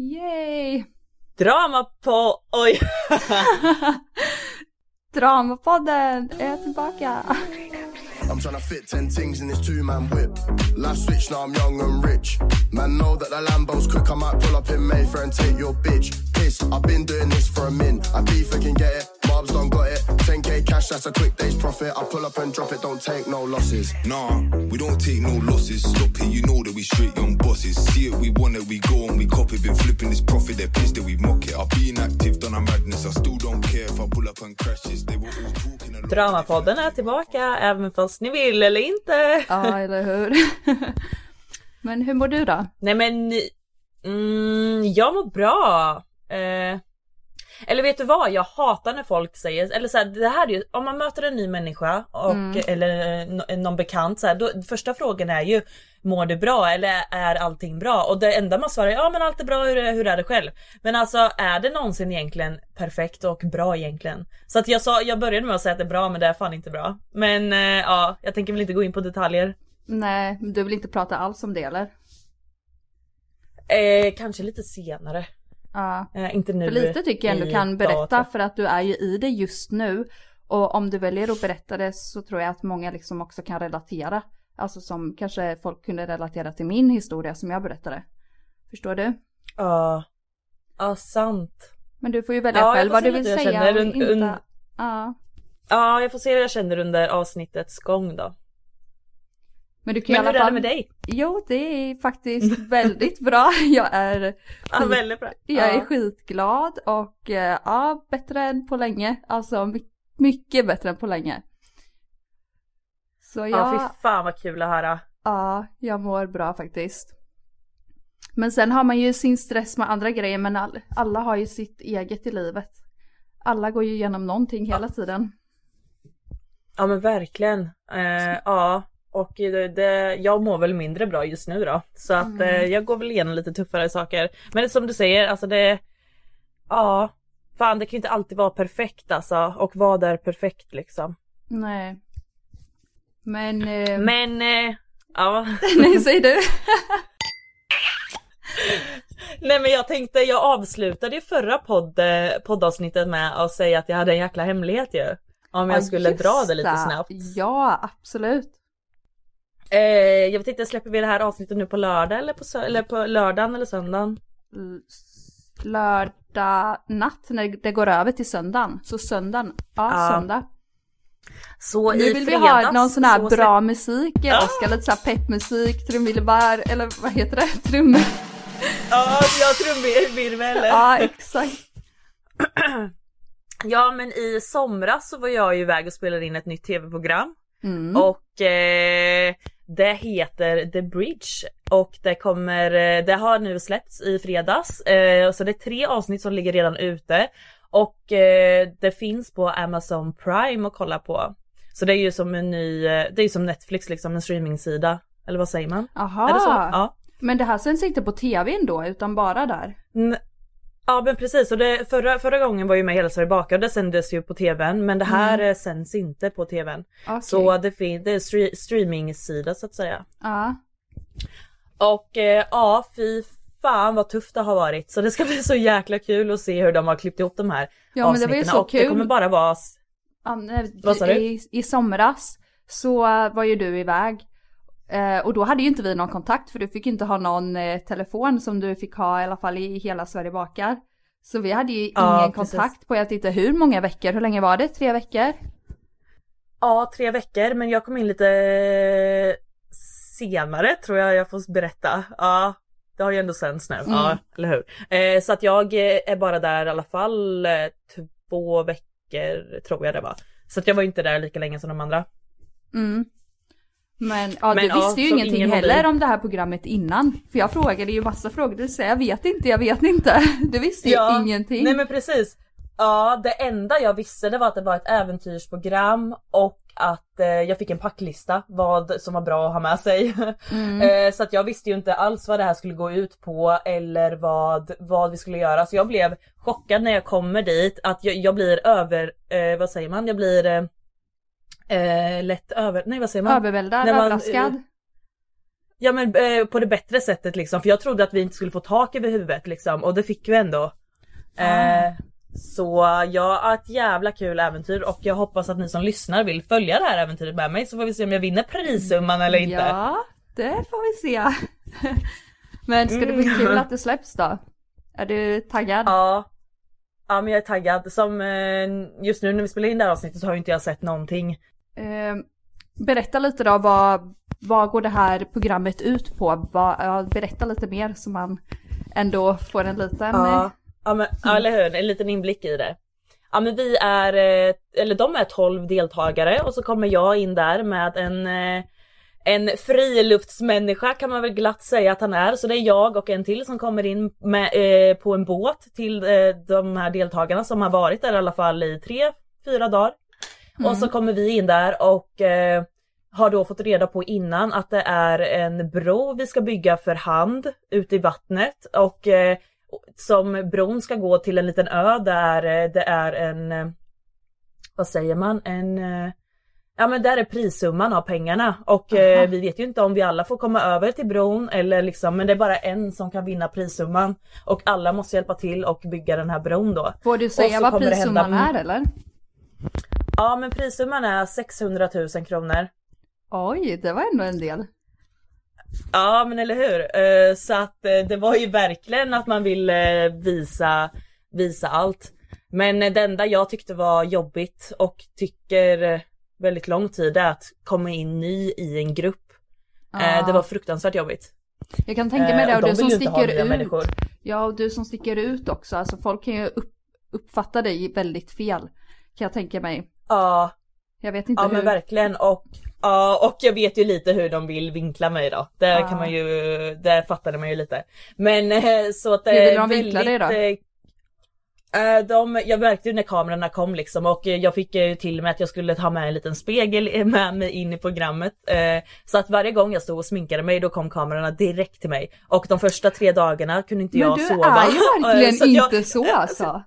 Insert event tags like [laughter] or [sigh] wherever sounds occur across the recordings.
Yay! Drama på... Oj! [laughs] Dramapodden är tillbaka. I'm tryna fit 10 things in this two man whip. Life switch, now I'm young and rich. Man, know that the Lambo's quick. I might pull up in Mayfair and take your bitch. Piss, I've been doing this for a min. I beef, I can get it. Mobs don't got it. 10k cash, that's a quick day's profit. I pull up and drop it, don't take no losses. Nah, we don't take no losses. Stop it, you know that we straight young bosses. See it, we want it, we go and we copy. Been flipping this profit, they're pissed that we mock it. I've been active, done a madness. I still don't care if I pull up and crashes. They were all talking a lot. Dramapodden är tillbaka även fast ni vill eller inte. Ja, eller hur? [laughs] Men hur mår du då? Nej men, mm, jag mår bra. Eh, eller vet du vad, jag hatar när folk säger, eller så här, det här är ju, om man möter en ny människa och, eller eh, nå- någon bekant så här, då, första frågan är ju Mår du bra eller är allting bra? Och det enda man svarar är ja men allt är bra, hur, är- hur är det själv? Men alltså är det någonsin egentligen perfekt och bra egentligen? Så att jag sa, jag började med att säga att det är bra men det är fan inte bra. Men eh, ja, jag tänker väl inte gå in på detaljer. Nej, du vill inte prata alls om det eller? Eh, kanske lite senare. Ja. Eh, inte nu För lite tycker jag ändå kan berätta två. för att du är ju i det just nu. Och om du väljer att berätta det så tror jag att många liksom också kan relatera. Alltså som kanske folk kunde relatera till min historia som jag berättade. Förstår du? Ja. Ja, sant. Men du får ju välja Ja, själv vad du vill säga känner och un- inte. un- Ja. Ja, jag får se hur jag känner under avsnittets gång då. Men du kan Men hur alla är det fall... med dig? Jo, det är faktiskt väldigt bra. [laughs] Jag är, Ja, väldigt bra. jag är ja. skitglad och eh, ja, bättre än på länge. Alltså my- mycket bättre än på länge. Så Ja, jag, fy fan vad kul att höra. ja, jag mår bra faktiskt. Men sen har man ju sin stress med andra grejer, men all, alla har ju sitt eget i livet. Alla går ju igenom någonting hela tiden. Ja men verkligen. Eh, ja, och det, jag mår väl mindre bra just nu då. Så att Mm. eh, jag går väl igenom lite tuffare saker. Men som du säger, alltså det... Ja, fan det kan ju inte alltid vara perfekt alltså. Och vad är perfekt liksom? Nej. Men, eh, Men, eh, ja. [laughs] nej säger du. [laughs] Nej men jag tänkte, jag avslutade ju förra podd, eh, poddavsnittet med att säga att jag hade en jäkla hemlighet ju. Om jag Ja, skulle dra det lite snabbt. Ja, absolut. Eh, jag vet inte, släpper vi det här avsnittet nu på lördag eller på, eller på lördagen eller söndagen? S- Lördag natt när det går över till söndagen. Så söndagen, ja, Ja. söndag. Så Nu vill fredags, vi ha någon sån här så bra musik, jag Ja. älskar lite så här peppmusik, trumvirvel eller vad heter det? [laughs] Trummor. Ja, jag trumvirvel. Ja, exakt. [clears throat] Ja men i somras så var jag ju iväg och spelade in ett nytt tv-program. Mm. Och eh, det heter The Bridge. Och det kommer, eh, det har nu släppts i fredags. Eh, så det är tre avsnitt som ligger redan ute. Och eh, det finns på Amazon Prime att kolla på. Så det är ju som en ny, det är som Netflix liksom, en streamingsida. Eller vad säger man? Aha. Är det så? Ja. Men det här sänds inte på tvn då utan bara där? N- Ja men precis och det, förra, förra gången var ju med Hela Sverige bakar och det sändes ju på tvn men det här mm. sänds inte på tvn. Okay. Så det, fin- det är stre- streaming-sida så att säga. Ja. Och eh, ja fy fan vad tufft det har varit så det ska [laughs] bli så jäkla kul att se hur de har klippt ihop de här Ja men det var ju så och kul. det kommer bara vara s- Anne, Vad sa du? I, I somras så var ju du iväg. Eh, och då hade ju inte vi någon kontakt för du fick inte ha någon eh, telefon som du fick ha i alla fall i hela Sverige bakar. Så vi hade ju Ja, ingen precis. kontakt på jag vet inte hur många veckor, hur länge var det? Tre veckor? Ja, tre veckor men jag kom in lite senare tror jag jag får berätta. Ja, det har ju ändå sänds nu. Ja, eller hur. Eh, så att jag eh, är bara där i alla fall eh, två veckor tror jag det var. Så att jag var inte där lika länge som de andra. Mm. Men ja, du ja, visste ju ingenting ingen heller om det här programmet innan. För jag frågade ju massa frågor, du säger jag vet inte, jag vet inte. [laughs] Du visste ju ingenting. Nej men precis. Ja, det enda jag visste det var att det var ett äventyrsprogram och att eh, jag fick en packlista vad som var bra att ha med sig. [laughs] eh, så att jag visste ju inte alls vad det här skulle gå ut på eller vad, vad vi skulle göra. Så jag blev chockad när jag kommer dit att jag, jag blir över, eh, vad säger man, jag blir eh, eh, lätt över, nej vad säger man? Överväldigad, man, överraskad. Ja men eh, på det bättre sättet liksom för jag trodde att vi inte skulle få tak över huvudet liksom och det fick vi ändå. Eh, så ja, ett jävla kul äventyr och jag hoppas att ni som lyssnar vill följa det här äventyret med mig så får vi se om jag vinner prissumman eller inte. Ja, det får vi se. [laughs] Men ska det bli Mm. kul att det släpps då? Är du taggad? Ja. Ja men jag är taggad. Som eh, just nu när vi spelar in det här avsnittet så har ju inte jag sett någonting. Eh, berätta lite då, vad, vad går det här programmet ut på? Vad, berätta lite mer så man ändå får en liten... Ja, ja men ja, eller hur, en liten inblick i det. Ja men vi är, eh, eller de är 12 deltagare och så kommer jag in där med en eh, en friluftsmänniska kan man väl glatt säga att han är. Så det är jag och en till som kommer in med, eh, på en båt till eh, de här deltagarna som har varit där i alla fall i tre, fyra dagar. Och så kommer vi in där och eh, har då fått reda på innan att det är en bro vi ska bygga för hand ute i vattnet. Och eh, som bron ska gå till en liten ö där eh, det är en, eh, vad säger man, en eh, Ja men där är prissumman av pengarna. Och eh, vi vet ju inte om vi alla får komma över till bron eller liksom men det är bara en som kan vinna prissumman. Och alla måste hjälpa till och bygga den här bron då. Får du säga vad det hända- prissumman är eller? Ja men prissumman är 600 000 kronor. Oj, det var ändå en del. Ja men eller hur. Eh, Så att eh, det var ju verkligen att man ville visa, visa allt. Men eh, det enda jag tyckte var jobbigt och tycker eh, väldigt lång tid är att komma in ny i en grupp. Eh, Ah. Det var fruktansvärt jobbigt. Jag kan tänka mig Eh, det, och och du som sticker ut. människor. Ja, och du som sticker ut också. Alltså folk kan ju upp, uppfatta dig väldigt fel. Kan jag tänka mig. Ja, Jag vet inte ja hur. men verkligen och Ja och jag vet ju lite hur de vill vinkla mig då. Det Ja. kan man ju, det fattade man ju lite. Men eh, så att det Hur vill är de vinkla dig då? eh, de, jag märkte ju när kamerorna kom liksom och eh, jag fick till mig att jag skulle ta med en liten spegel med mig in i programmet. Eh, så att varje gång jag stod och sminkade mig då kom kamerorna direkt till mig. Och de första tre dagarna kunde inte Men jag du sova. är ju [laughs] Eh, verkligen så jag- inte så alltså.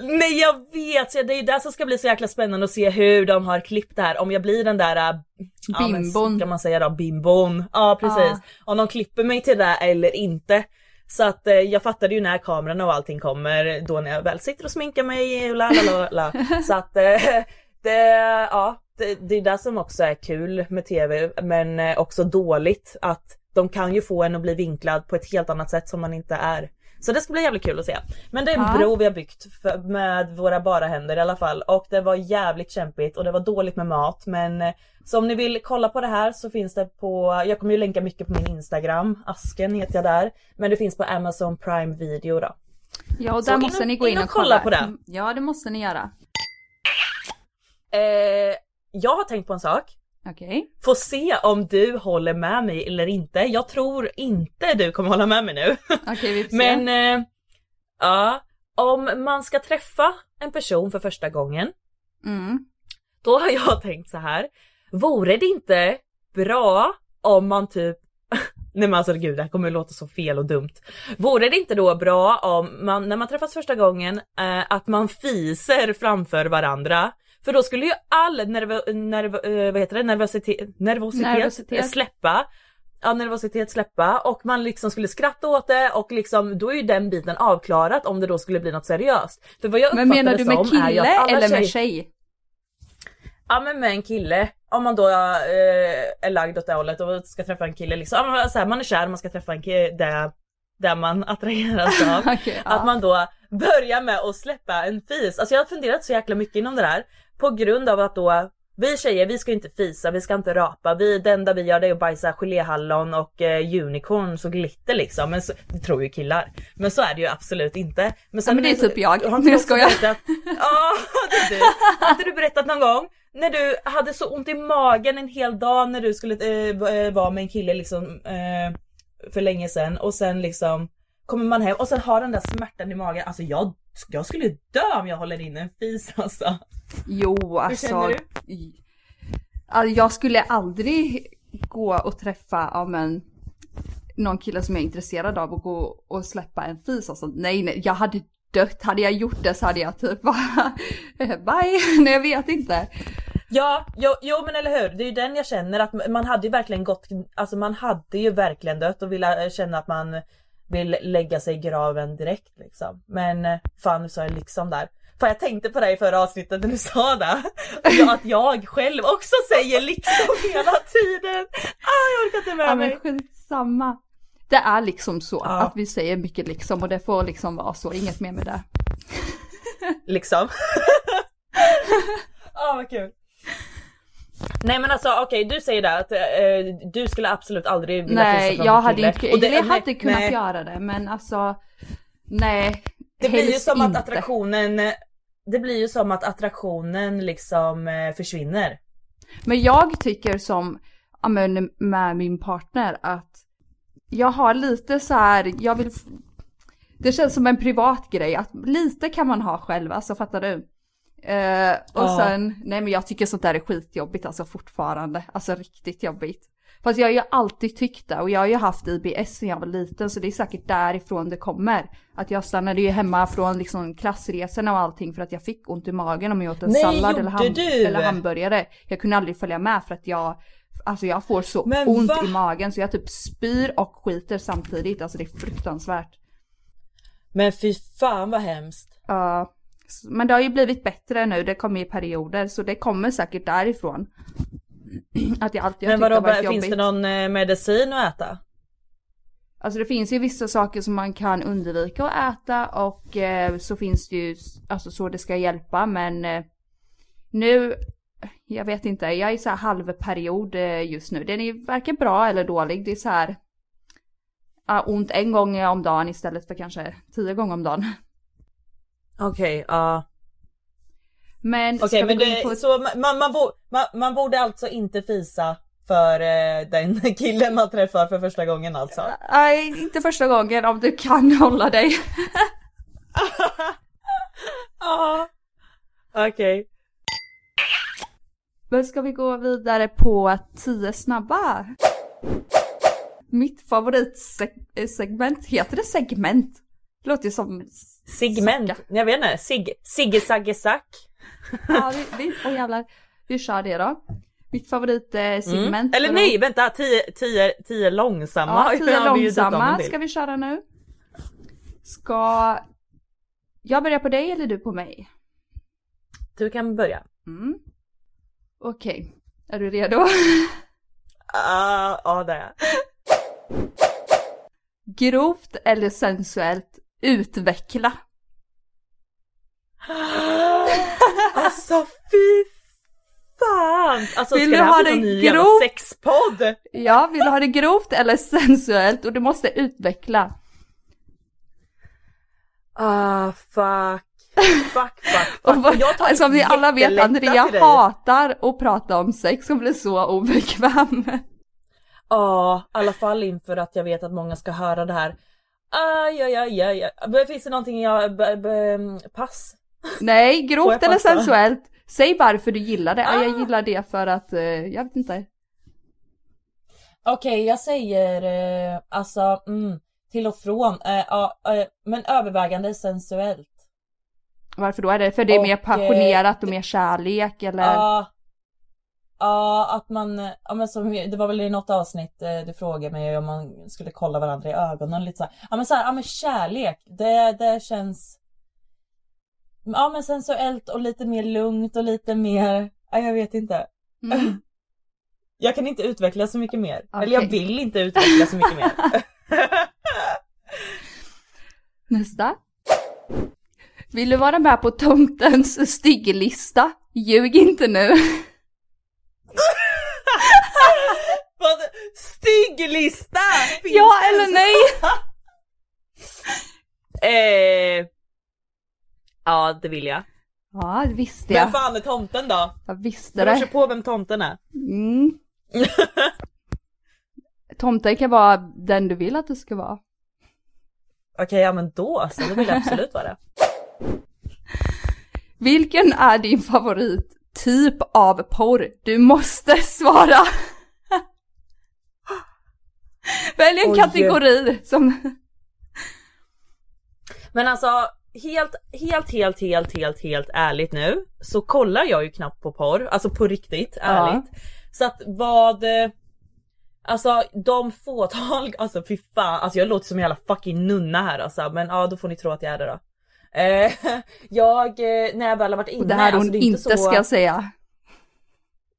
Nej jag vet, det är ju det som ska bli så jäkla spännande att se hur de har klippt det här. Om jag blir den där äh, ja, Bimbon. Kan man säga då, bimbon. Ja precis. Ja. Om de klipper mig till det eller inte. Så att eh, jag fattade ju när kamerorna och allting kommer då när jag väl sitter och sminkar mig och la la la la. [laughs] Så att eh, det, ja, det, det är det som också är kul med tv men eh, också dåligt att de kan ju få en att bli vinklad på ett helt annat sätt som man inte är. Så det ska bli jävligt kul att se. Men det är en Ja. bro vi har byggt för, med våra bara händer i alla fall och det var jävligt kämpigt och det var dåligt med mat men eh, så om ni vill kolla på det här så finns det på, jag kommer ju länka mycket på min Instagram, Asken heter jag där. Men det finns på Amazon Prime video då. Ja, och Så där in måste och- ni gå in in och och kolla. kolla på det. Ja, det måste ni göra. Eh, jag har tänkt på en sak. Okej. Få se om du håller med mig eller inte. Jag tror inte du kommer hålla med mig nu. [laughs] Okej, får se. Men eh, ja, om man ska träffa en person för första gången, Mm. då har jag tänkt så här. Vore det inte bra om man typ [laughs] Nej men alltså gud det här kommer att låta så fel och dumt. Vore det inte då bra om man när man träffas första gången eh, att man fiser framför varandra? För då skulle ju all nerv- nerv- eh, vad heter det? nervositet, nervositet, Nervositet. släppa. Ja nervositet släppa och man liksom skulle skratta åt det och liksom då är ju den biten avklarat om det då skulle bli något seriöst. För vad jag Men menar du med kille eller med tjej? Ja men med en kille, om man då eh, är lagd åt det hållet och ska träffa en kille liksom, ja, så här, man är kär man ska träffa en kille där, där man attraheras av. [laughs] Ja. Att man då börjar med att släppa en fis. Alltså jag har funderat så jäkla mycket inom det där. På grund av att då vi tjejer vi ska inte fisa, vi ska inte rapa. Vi, det enda vi gör det är att bajsa geléhallon och eh, unicorns och glitter liksom. Men så, det tror ju killar. Men så är det ju absolut inte. Men, Ja, men det är typ jag. Har Nu inte också ska jag. Ja, det är du. Har inte du berättat någon gång när du hade så ont i magen en hel dag när du skulle eh, eh, vara med en kille liksom eh, för länge sedan och sen liksom kommer man hem och sen har den där smärtan i magen. Alltså jag, jag skulle dö om jag håller in en fis alltså. Jo, alltså. känner du? Alltså, jag skulle aldrig gå och träffa ja, men, någon kille som jag är intresserad av och gå och släppa en fis. Alltså, nej, nej, jag hade dött. Hade jag gjort det så hade jag typ bara [laughs] bye. [laughs] Nej, jag vet inte. Ja, jo, jo men eller hur. Det är ju den jag känner att man hade ju verkligen gått, alltså man hade ju verkligen dött och ville känna att man vill lägga sig i graven direkt liksom. Men eh, fan nu sa jag liksom där. För jag tänkte på det i förra avsnittet när du sa det. Jag, att jag själv också säger liksom hela tiden. Ah, jag orkar inte med Ja, mig. men skitsamma. Det är liksom så Ja. att vi säger mycket liksom och det får liksom vara så, inget mer med det. Liksom. [laughs] ah, vad kul. Nej men alltså okej du säger det att eh, du skulle absolut aldrig vilja Nej, fisa från jag en hade inte, Och det- jag nej, hade kunnat nej. göra det men alltså, nej. Det blir ju som att inte. attraktionen Det blir ju som att attraktionen liksom eh, försvinner. Men jag tycker som, men med min partner att jag har lite så här, jag vill, det känns som en privat grej att lite kan man ha själv, alltså fattar du? Eh, och Ja. sen, nej men jag tycker sånt där är skitjobbigt alltså fortfarande, alltså riktigt jobbigt. Fast jag har ju alltid tyckt det och jag har ju haft IBS sen jag var liten så det är säkert därifrån det kommer. Att jag stannade ju hemma från liksom klassresorna och allting för att jag fick ont i magen om jag åt en Nej, sallad eller, gjorde du? eller hamburgare. Jag kunde aldrig följa med för att jag, alltså jag får så Men ont va? i magen så jag typ spyr och skiter samtidigt. Alltså det är fruktansvärt. Men fy fan vad hemskt. Ja, s- men det har ju blivit bättre nu, det kommer i perioder så det kommer säkert därifrån. Att jag alltid har Men vadå, varit finns jobbigt. det någon eh, medicin att äta? Alltså det finns ju vissa saker som man kan undvika att äta och eh, så finns det ju alltså så det ska hjälpa men eh, nu, jag vet inte, jag är i så här halvperiod eh, just nu. Den är varken bra eller dålig. Det är så här ja, ont en gång om dagen istället för kanske tio gånger om dagen. Okej, ja. Men ska men vi gå in på så man, man, man, bo, man, man borde alltså inte fisa för eh, den [laughs] killen man träffar för första gången alltså? Nej, inte första gången om du kan [laughs] hålla dig. [laughs] Ja. Okej. Men ska vi gå vidare på 10 snabba? Mitt favoritsegment, heter det segment? Det låter ju som... Segment, jag vet inte, sig, Sigge Sagge Sack. [laughs] Ja, vi, vi, oh jävlar. Vi kör det då. Mitt favoritsegment. Mm. Eller nej vänta, tio, tio, tio långsamma Ja, [laughs] tio vi långsamma till. ska vi köra nu. Ska jag börja på dig eller du på mig? Du kan börja. Mm. Okej, är du redo? [laughs] Ah, Ja, det är jag. Grovt eller sensuellt utveckla. [gasps] Alltså fy fan! Alltså Vill ska du ha det grovt? sexpodd? Ja, vill du ha det grovt eller sensuellt och du måste utveckla. Ah fuck. Fuck, fuck, fuck. [laughs] Jag som vi alla vet, Andrea hatar att prata om sex och blir så obekväm. Ja, i alla fall inför att jag vet att många ska höra det här. Aj, aj, aj, aj. Finns det någonting jag... Pass? Nej, grovt eller sensuellt. Säg varför du gillar det. Ja, jag Ah. gillar det för att, eh, jag vet inte. Okej, jag säger eh, alltså mm, till och från. Eh, eh, men övervägande sensuellt. Varför då? Är det för det är Och, mer passionerat och mer kärlek eller? Ja. Ja, att man, eh, ja men som, det var väl i något avsnitt eh, du frågade mig om man skulle kolla varandra i ögonen lite så här. Ja men så här, ja men kärlek, det, det känns Ja men sensuellt och lite mer lugnt och lite mer, ja jag vet inte. Mm. [laughs] Jag kan inte utveckla så mycket mer. Okej. Eller jag vill inte utveckla så mycket mer. [laughs] Nästa. Vill du vara med på tomtens styggelista? Ljug inte nu. [laughs] Vad? Stygglista! Ja eller nej? Eh, ja det vill jag. Ja, det visste Vem jag. fan är tomten då? Jag visste Det det. på vem tomten är. Mm. [laughs] Tomten kan vara den du vill att det ska vara. Okej, ja men då så, då vill jag absolut vara det. [laughs] Vilken är din favorit typ av porr? Du måste svara. [laughs] Välj en Oj. kategori som... Men alltså helt, helt, helt, helt, helt, helt ärligt nu så kollar jag ju knappt på porr, alltså på riktigt ärligt. Så att vad, eh, alltså de fåtal, [laughs] alltså fy fan, alltså jag låter som en jävla fucking nunna här alltså men ja då får ni tro att jag är det då. Eh, [laughs] jag, eh, när jag väl har varit inne, Och det här hon alltså, det inte, så... ska säga.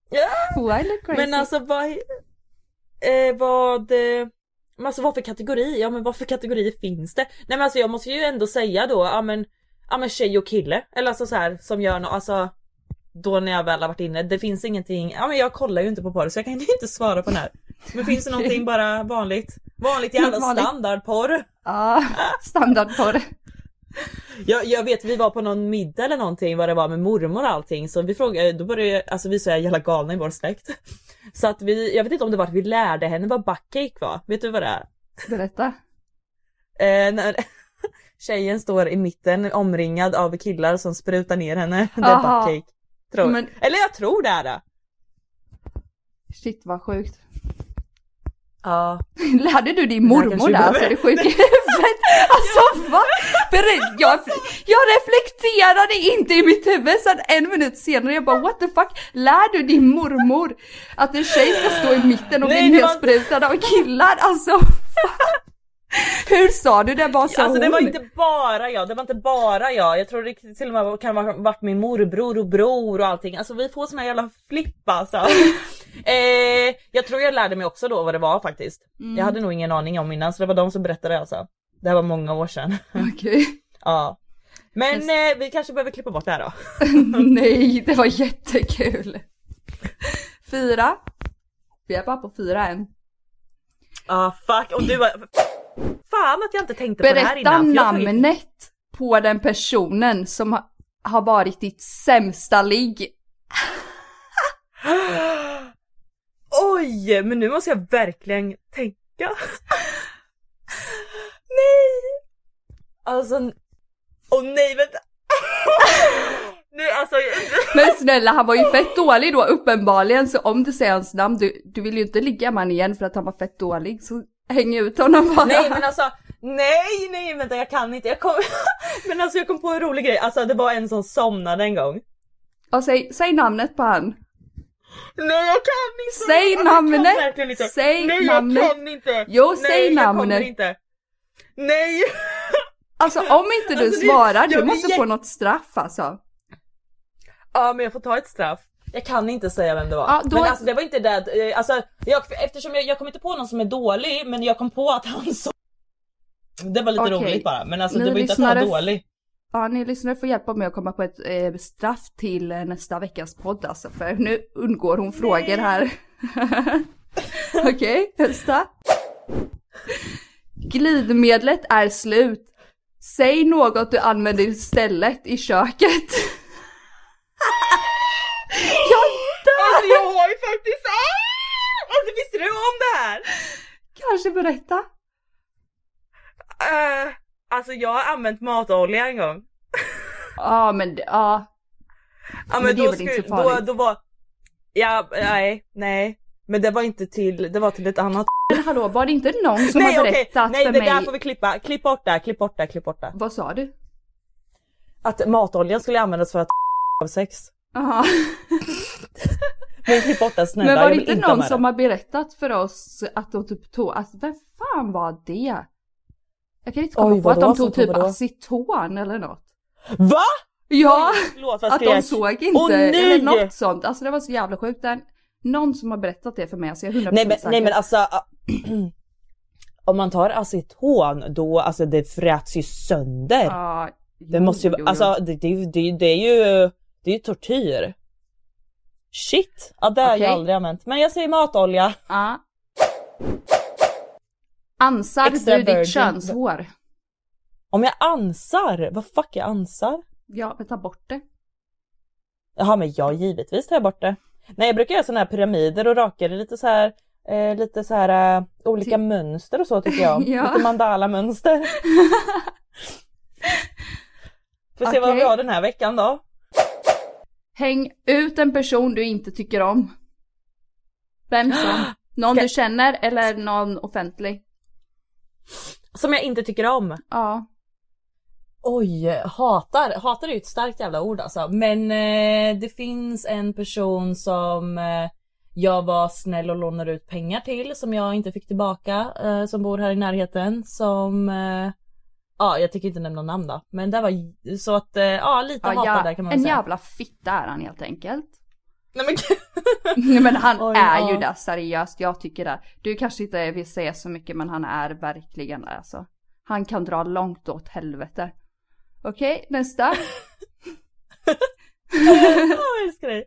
Ja. Wild and crazy. Men alltså vad, eh, vad, eh, men alltså vad för kategori? Ja men vad för kategorier finns det? Nej men alltså jag måste ju ändå säga då, ja men, ja men tjej och kille. Eller alltså så här som gör något, alltså då när jag väl har varit inne, det finns ingenting, ja men jag kollar ju inte på porr så jag kan [laughs] inte svara på den här. Men finns det någonting [laughs] bara vanligt? Vanligt jävla Vanligt. standardporr? Ja, standardporr. Jag, jag vet vi var på någon middag eller någonting vad det var med mormor och allting så vi frågade, då började alltså vi så här jävla galna i vår släkt. Så att vi, jag vet inte om det var att vi lärde henne vad buckcake var, vet du vad det är? Berätta. Eh, när [laughs] tjejen står i mitten omringad av killar som sprutar ner henne, [laughs] det är Aha. buckcake. Tror. Men- Eller jag tror det är det. Shit vad sjukt. Ja. [laughs] Lärde du din mormor där? Alltså det sjuk i huvudet? Alltså va? Jag, jag reflekterade inte i mitt huvud sen en minut senare jag bara what the fuck? Lär du din mormor att en tjej ska stå i mitten och bli det nedsprutad av killar? Alltså fan. [laughs] Hur sa du det? Bara sa Alltså det hon? var inte bara jag, det var inte bara jag. Jag tror det till och med kan ha varit min morbror och bror och allting. Alltså vi får såna jävla flipp alltså. [laughs] eh, jag tror jag lärde mig också då vad det var faktiskt. Mm. Jag hade nog ingen aning om innan så det var de som berättade alltså. Det här var många år sedan. [laughs] Okej. ja. Men eh, vi kanske behöver klippa bort det här då. [laughs] Nej, det var jättekul. Fyra. Vi är bara på fyra än. Ah fuck, och du var... Fan att jag inte tänkte på det här Berätta innan. tog- namnet på den personen som ha- har varit ditt sämsta ligg. [gasps] [gasps] [gasps] Oj, men nu måste jag verkligen tänka. [laughs] nej! Alltså, åh nej vänta. [laughs] nej alltså. Men snälla, han var ju fett dålig då uppenbarligen, så om du säger hans namn, du, du vill ju inte ligga med han igen för att han var fett dålig, så häng ut honom bara. nej men alltså, nej nej vänta jag kan inte. Jag kom... [laughs] men alltså jag kom på en rolig grej. Alltså det var en som somnade en gång. Och säg, säg namnet på han. Nej jag kan inte! Säg Alltså, jag namnet. inte. Säg Nej namnet. jag kan inte! Jo, Nej, säg jag namnet. inte. Nej! Alltså om inte du Alltså, det- svarar, jag du måste jätte- få något straff alltså. Ja men jag får ta ett straff. Jag kan inte säga vem det var. Ja, då- Men alltså det var inte det, eh, alltså jag, eftersom jag, jag kom inte på någon som är dålig men jag kom på att han så Det var lite Okej. roligt bara men alltså Ni det var inte att han var dålig. Ja, ni lyssnare får hjälpa mig att komma på ett eh, straff till eh, nästa veckas podd alltså, för nu undgår hon frågor här. [laughs] Okej, nästa. Glidmedlet är slut. Säg något du använder istället i köket. [laughs] Jag dör! Alltså jag har ju faktiskt, ah! Alltså visste du om det här? Kanske berätta. Alltså jag har använt matolja en gång. Ja men det- ja. Ja Men det är då, så då, då var... Ja, nej, nej. Men det var inte till, det var till ett annat. Men hallå var det inte någon som nej har berättat nej för det mig? där får vi klippa. Klipp bort det, klipp bort det, klipp bort det. Vad sa du? Att matoljan skulle användas för att [laughs] av sex. Jaha. [laughs] Men klipp bort det snälla. Men var det inte någon som det. har berättat för oss att de typ tog, alltså vem fan var det? Jag kan inte komma Oj, på att de tog typ vadå? aceton eller något. Va? Ja! Förlåt jag Att de såg inte, Åh, eller något sånt. Alltså det var så jävla sjukt. Den, någon som har berättat det för mig, så jag är 100% Nej men, säker. nej men alltså. [clears throat] om man tar aceton då, alltså det fräts ju sönder. Ja, det måste ju, jo, jo. alltså det, det, det, det är ju, det är ju tortyr. Shit! Ja det har jag Okej. aldrig använt. Men jag säger matolja. Ja. Ansar Extra du ditt könshår? Om jag ansar, vad fuck jag ansar? Ja, men ta bort det. Jaha men ja givetvis tar jag bort det. Nej jag brukar göra såna här pyramider och raka det lite så här eh, lite så här eh, olika mönster och så tycker jag. [laughs] Ja. Lite mandala mönster. [laughs] Får se vad vi har den här veckan då. Häng ut en person du inte tycker om. Vem som. [gasps] Någon Ska- du känner eller någon offentlig. Som jag inte tycker om. Ja. Oj, hatar. Hatar är ju ett starkt jävla ord alltså. Men eh, det finns en person som eh, jag var snäll och lånade ut pengar till som jag inte fick tillbaka. Eh, som bor här i närheten. Som, eh, ja jag tycker inte nämna namn då. Men det var så att, eh, ja lite ja hatad ja, där kan man en säga. jävla fitta är han helt enkelt. Nej men Nej men han Oj, är ja. ju det seriöst, jag tycker det. Du kanske inte vill säga så mycket men han är verkligen det alltså. Han kan dra långt åt helvete. Okej, nästa. [laughs] jag älskar dig.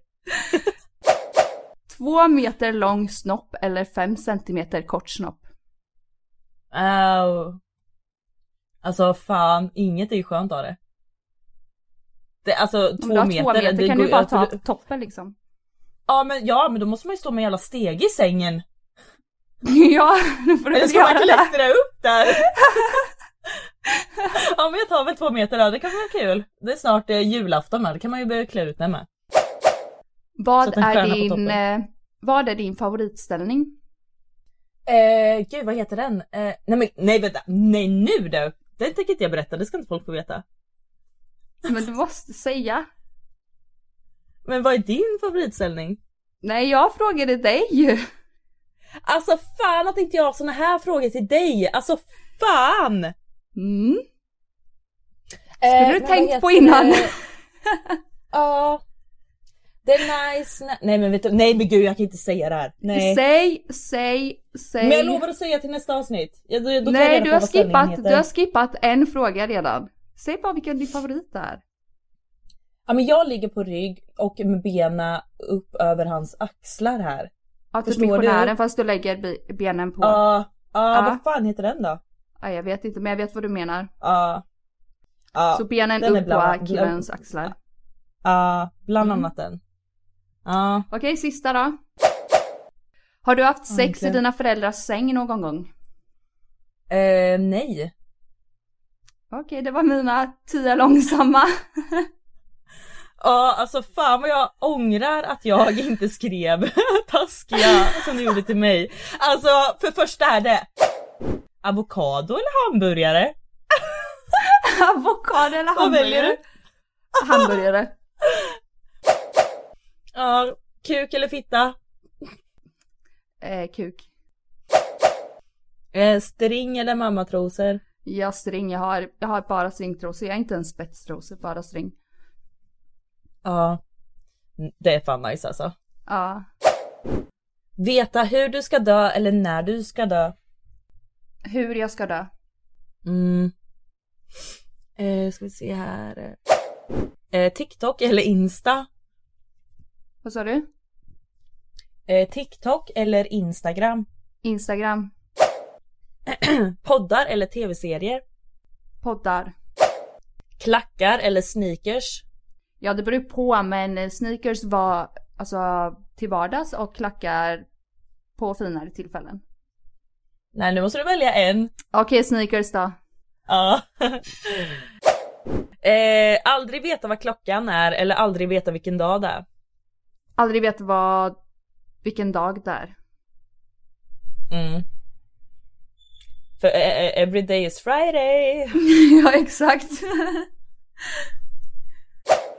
Två meter lång snopp eller fem centimeter kort snopp. Au. Alltså fan, inget är ju skönt av det. det alltså två meter. två meter det kan går- du bara ta toppen liksom. Ja men, ja men då måste man ju stå med en jävla steg i sängen. [laughs] ja, nu får du Eller ska man klättra upp där? [laughs] ja men jag tar väl två meter då, det kan vara kul. Det är snart eh, julafton med, det kan man ju börja klä ut mig med. Vad är din, eh, vad är din favoritställning? Eh, gud vad heter den? Eh, nej men nej vänta, nej nu du! Det tänker inte jag berätta, det ska inte folk få veta. Men du måste säga. Men vad är din favoritställning? Nej, jag frågade dig. Alltså fan att inte jag har såna här frågor till dig! Alltså fan! Mm. Eh, Skulle du men tänkt på innan? [laughs] Ja. det är nice. nä- Nej men vet du, nej men gud jag kan inte säga det här. Nej. Säg, säg, säg. Men jag lovar att säga till nästa avsnitt. Då, då Nej, du har, skippat, du har skippat en fråga redan. Säg bara vilken din favorit är. Ja men jag ligger på rygg och med benen upp över hans axlar här. Ja, typ Förstår du? missionären fast du lägger benen på. Ja, ja Ja. vad fan heter den då? Ja, jag vet inte men jag vet vad du menar. Ja. Ja, Så benen den upp bland- på killens axlar. ja, bland Mm. annat den. Ja. Okej, sista då. Har du haft sex i dina föräldrars säng någon gång? Eh, nej. Okej, det var mina tio långsamma. [laughs] Ja alltså fan vad jag ångrar att jag [laughs] inte skrev [laughs] taskiga som du gjorde till mig. Alltså för första är det avokado eller hamburgare? [laughs] Avokado eller Vad väljer hamburgare? du? Hamburgare. Ja, kuk eller fitta? Eh, kuk. Eh, string eller mammatrosor? Jag string, jag har, jag har bara stringtrosor. Jag är inte en spetstrosor, bara string. Ja. Det är fan nice alltså. Ja. Veta hur du ska dö eller när du ska dö. Hur jag ska dö. Mm. Eh, ska vi se här. Eh, TikTok eller Insta? Vad sa du? Eh, TikTok eller Instagram? Instagram. [clears throat] Poddar eller tv-serier? Poddar. Klackar eller sneakers? Ja, det beror på, men sneakers var alltså till vardags och klackar på finare tillfällen. Nej nu måste du välja en. Okej, sneakers då. Ja. [laughs] eh, aldrig veta vad klockan är eller aldrig veta vilken dag det är. Aldrig veta vad, vilken dag det är. Mm. För eh, eh, every day is Friday. [laughs] ja, exakt. [laughs]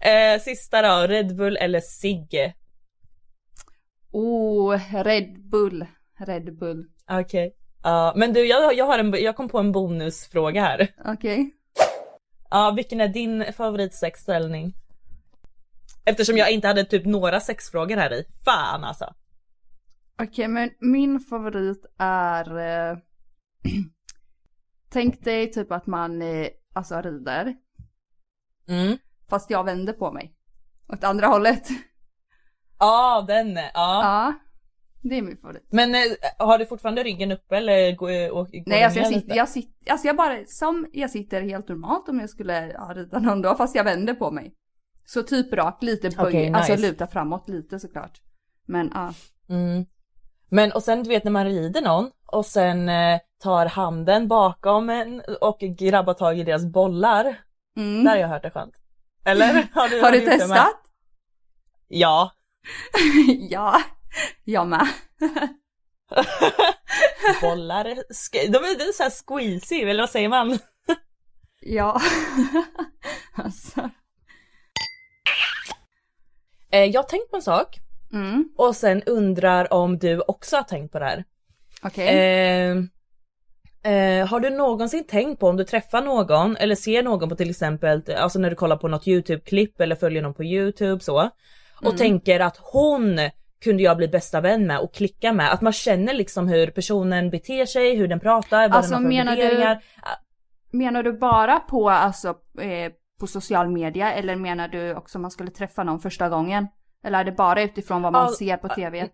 Eh, sista då, Red Bull eller cigg? Oh, Red Bull. Red Bull. Okej. Ja, men du jag, jag, har en, jag kom på en bonusfråga här. Okej. Ja, vilken är din favoritsexställning? Eftersom jag inte hade typ några sexfrågor här i. Fan alltså. Okej, men min favorit är... Eh, [clears throat] tänk dig typ att man eh, alltså rider. Mm. Fast jag vänder på mig. Åt andra hållet. Ja, den. Ja. Ja. Det är min favorit. Men eh, har du fortfarande ryggen uppe eller går, och, går Nej, alltså jag sitter, jag sitter, alltså jag bara, som jag sitter helt normalt om jag skulle ja, rida någon dag, fast jag vänder på mig. Så typ rak, lite böj, Okej, alltså nice. luta framåt lite såklart. Men ja. Mm. Men och sen du vet när man rider någon och sen eh, tar handen bakom en och grabbar tag i deras bollar. Mm. Där har jag hört det skönt. Eller? [laughs] Har du, Har du med? testat? Ja. [laughs] ja, jag med. [laughs] Bollar, de är, de är så här squeezy, eller vad säger man? Ja. alltså. Eh, jag har tänkt på en sak Mm, och sen undrar om du också har tänkt på det här. okej. Eh, eh, har du någonsin tänkt på om du träffar någon eller ser någon på till exempel, alltså när du kollar på något YouTube-klipp eller följer någon på YouTube så och Mm. tänker att hon kunde jag bli bästa vän med och klicka med. Att man känner liksom hur personen beter sig, hur den pratar, vad Alltså, den har för menar du- värderingar. Menar du bara på, alltså, eh, på social media eller menar du också om man skulle träffa någon första gången? Eller är det bara utifrån vad man All- ser på tv?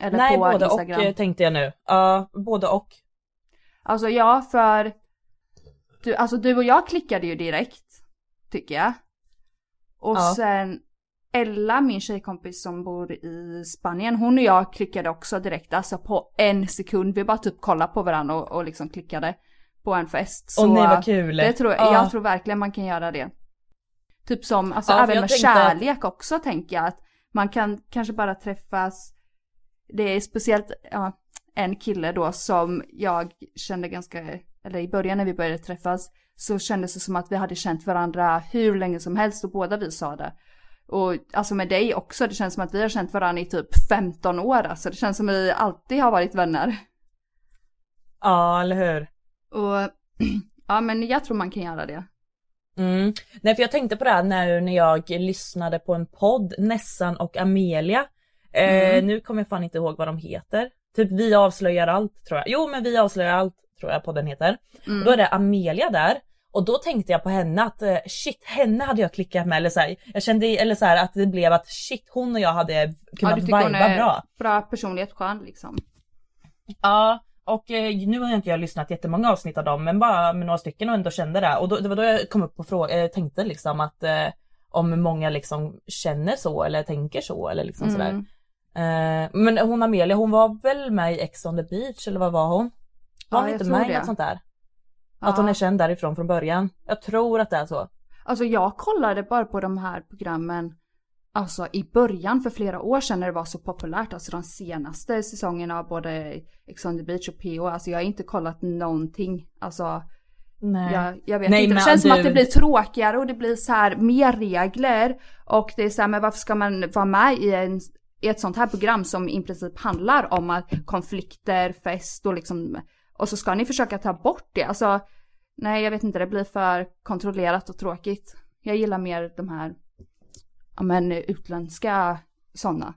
Eller Nej, på både Instagram? och eh, tänkte jag nu. Ja, både och. Alltså ja, för du, alltså du och jag klickade ju direkt, tycker jag. Och Ja. sen Ella, min tjejkompis som bor i Spanien, hon och jag klickade också direkt, alltså på en sekund. Vi bara typ kollade på varandra och, och liksom klickade på en fest. Åh nej vad kul. Det tror, Ja. Jag tror verkligen man kan göra det. Typ som, alltså Ja, även med tänkte kärlek också tänker jag att man kan kanske bara träffas, det är speciellt ja, en kille då som jag kände ganska, eller i början när vi började träffas så kändes det som att vi hade känt varandra hur länge som helst och båda vi sa det. Och alltså med dig också, det känns som att vi har känt varandra i typ 15 år alltså. Det känns som att vi alltid har varit vänner. Ja, eller hur. Och [clears throat] ja men jag tror man kan göra det. Mm. Nej för jag tänkte på det här när, när jag lyssnade på en podd, Nessan och Amelia. Eh, Mm. nu kommer jag fan inte ihåg vad de heter. Typ Vi avslöjar allt tror jag. Jo men Vi avslöjar allt tror jag podden heter. Mm. Då är det Amelia där. Och då tänkte jag på henne att eh, shit henne hade jag klickat med eller så här, Jag kände eller så här, att det blev att shit hon och jag hade Ja, kunnat du tycker hon viba är bra. bra personlighet, skön liksom. Ja, och eh, nu har jag inte jag lyssnat jättemånga avsnitt av dem, men bara med några stycken och ändå kände det. Och då, det var då jag kom upp och eh, tänkte liksom att eh, om många liksom känner så eller tänker så eller liksom sådär. Eh, men hon Amelia, hon var väl med i Ex on the beach eller vad var hon? Var Ja, hon inte med i något sånt där? Att hon Ja. är känd därifrån från början. Jag tror att det är så. Alltså jag kollade bara på de här programmen, alltså i början för flera år sedan när det var så populärt, alltså de senaste säsongerna av både Ex on the beach och PO, alltså jag har inte kollat någonting, alltså Nej. jag, jag vet Nej, inte, det känns som du- att det blir tråkigare och det blir så här mer regler och det är så här, men varför ska man vara med i, en, i ett sånt här program som i princip handlar om att konflikter, fest och liksom, och så ska ni försöka ta bort det, alltså nej jag vet inte, det blir för kontrollerat och tråkigt. Jag gillar mer de här, ja men utländska sådana.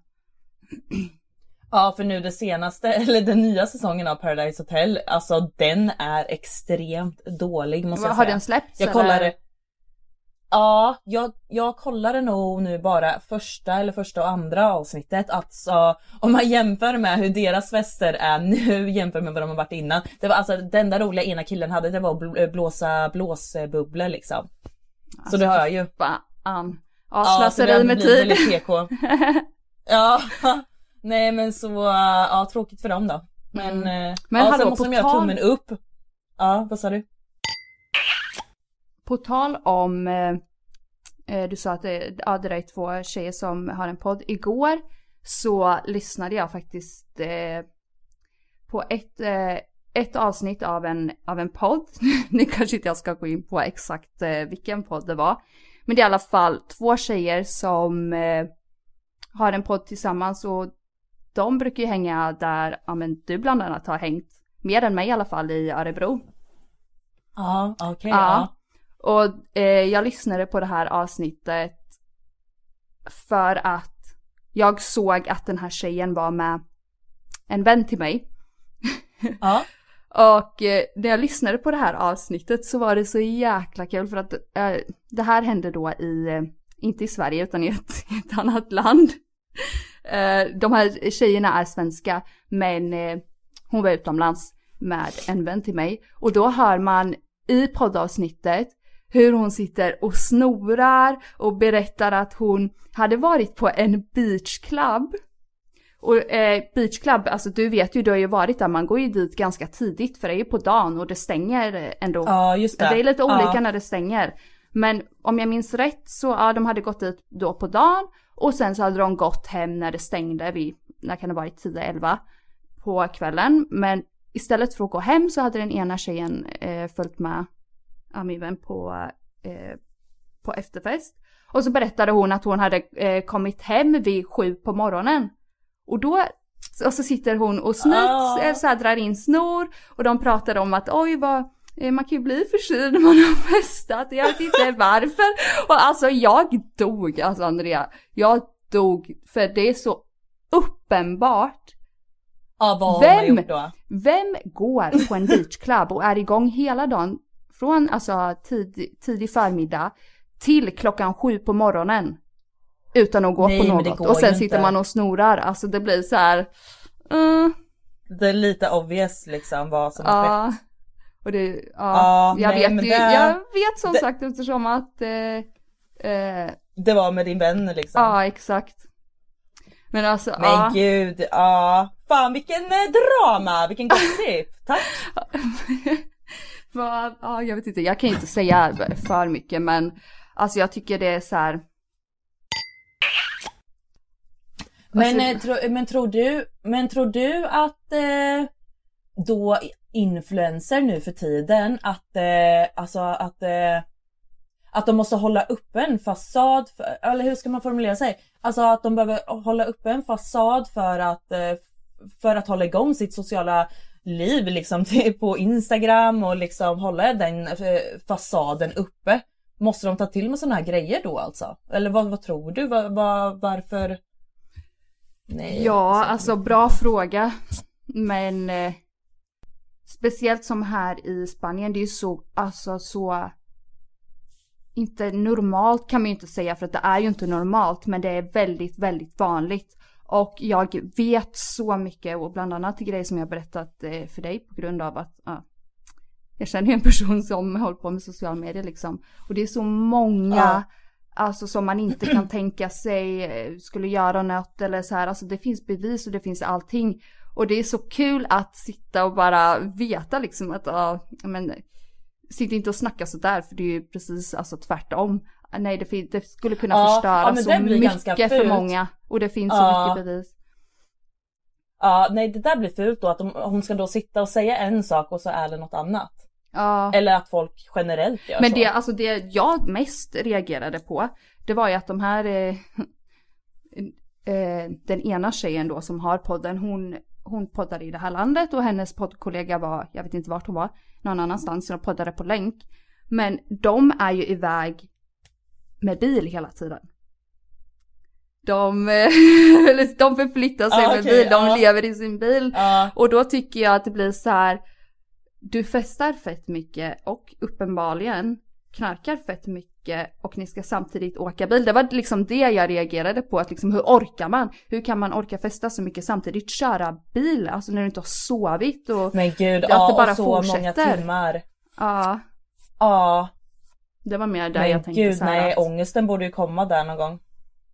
Ja för nu det senaste, [laughs] eller den nya säsongen av Paradise Hotel, alltså den är extremt dålig måste jag Har säga. den släppts, Jag eller? Ja, jag, jag kollade nog nu bara första eller första och andra avsnittet. Alltså om man jämför med hur deras fester är nu [laughs] jämfört med vad de har varit innan. Det var alltså den där roliga ena killen hade det var att bl- blåsa blåsbubblor liksom. Så det har jag ju. Fan. Ja, det slöseri hade med tid. [laughs] Ja, nej men så, ja tråkigt för dem då. Men, Mm. eh, Men ja, de göra tal- tummen upp. Ja, vad sa du? På tal om, eh, eh, du sa att det, ja, det är två tjejer som har en podd. Igår så lyssnade jag faktiskt eh, på ett, eh, ett avsnitt av en, av en podd. [laughs] nu kanske inte jag ska gå in på exakt eh, vilken podd det var. Men det är i alla fall två tjejer som eh, har en podd tillsammans och de brukar ju hänga där, ja men du bland annat har hängt, mer än mig i alla fall, i Örebro. Ja, okej. Ja. ja. Och eh, jag lyssnade på det här avsnittet för att jag såg att den här tjejen var med en vän till mig. Ja. [laughs] Och eh, när jag lyssnade på det här avsnittet så var det så jäkla kul för att eh, det här hände då i, eh, inte i Sverige utan i ett, [laughs] i ett annat land. [laughs] Eh, de här tjejerna är svenska men eh, hon var utomlands med en vän till mig. Och då hör man i poddavsnittet hur hon sitter och snorar och berättar att hon hade varit på en beachclub. Och eh, beachclub, alltså du vet ju, du har ju varit där, man går ju dit ganska tidigt för det är ju på dagen och det stänger ändå. Ja, just det. Det är lite olika Ja. när det stänger. Men om jag minns rätt så, ja de hade gått dit då på dagen och sen så hade de gått hem när det stängde vid, när kan det varit 10-11 på kvällen. Men istället för att gå hem så hade den ena tjejen eh, följt med ja, min vän på, eh, på efterfest. Och så berättade hon att hon hade eh, kommit hem vid sju på morgonen. Och då, och så sitter hon och snyts, Ah. eh, så här drar in snor och de pratade om att oj vad, eh, man kan ju bli förkyld när man har [laughs] festat, jag vet inte [laughs] varför. Och alltså jag dog, alltså Andrea, jag dog för det är så uppenbart Ja, vad har man vem, gjort då? vem går på en beachclub och är igång hela dagen från alltså tid, tidig förmiddag till klockan sju på morgonen utan att gå Nej, på något och sen sitter inte. man och snorar, alltså det blir så här. Uh, Det är lite obvious liksom vad som har ja. skett. Och det, ja, Ja, jag nej, vet ju, det- jag vet som det- sagt eftersom att, eh, eh, Det var med din vän liksom. ja exakt. Men alltså, Men ja. gud, ja. Fan vilken eh, drama, vilken gossip. Tack. [laughs] Vad- Ja, jag vet inte, jag kan inte säga för mycket men alltså jag tycker det är så här. Men, Alltså- eh, tro, men tror du, men tror du att eh, då influencer nu för tiden att, eh, alltså att, eh, att de måste hålla uppe en fasad, för, eller hur ska man formulera sig? Alltså att de behöver hålla uppe en fasad för att, eh, för att hålla igång sitt sociala liv liksom på Instagram och liksom hålla den eh, fasaden uppe. Måste de ta till med sådana här grejer då alltså? Eller vad, vad tror du? Vad, vad, varför? Nej, Ja, alltså bra fråga. Men eh, speciellt som här i Spanien, det är ju så, alltså så inte normalt kan man ju inte säga för att det är ju inte normalt men det är väldigt, väldigt vanligt. Och jag vet så mycket och bland annat grejer som jag berättat eh, för dig på grund av att ja, jag känner en person som håller på med social media liksom. Och det är så många Ja. Alltså som man inte kan [clears throat] tänka sig eh, skulle göra något eller så här. Alltså det finns bevis och det finns allting. Och det är så kul att sitta och bara veta liksom att, ja, men sitt inte och snacka sådär för det är ju precis alltså tvärtom. Nej det, fin- det skulle kunna Ja, förstöra ja, så mycket för många. Och det finns Ja. så mycket bevis. Ja, nej det där blir fult då att de, hon ska då sitta och säga en sak och så är det något annat. Ja. Eller att folk generellt gör Men så. det, alltså det jag mest reagerade på, det var ju att de här, eh, eh, den ena tjejen då som har podden, hon, hon poddade i det här landet och hennes poddkollega var, jag vet inte vart hon var, någon annanstans, de poddade på länk. Men de är ju iväg med bil hela tiden. De, [laughs] de förflyttar sig Ah, med okej, bil, de ja. lever i sin bil. Ja. Och då tycker jag att det blir så här. Du festar fett mycket och uppenbarligen knarkar fett mycket och ni ska samtidigt åka bil. Det var liksom det jag reagerade på. Att liksom, hur orkar man? Hur kan man orka festa så mycket samtidigt köra bil? Alltså när du inte har sovit och Men gud, att ja det bara och så fortsätter. många timmar. Ja, Ja, det var mer där men jag tänkte gud så här. nej, att- ångesten borde ju komma där någon gång.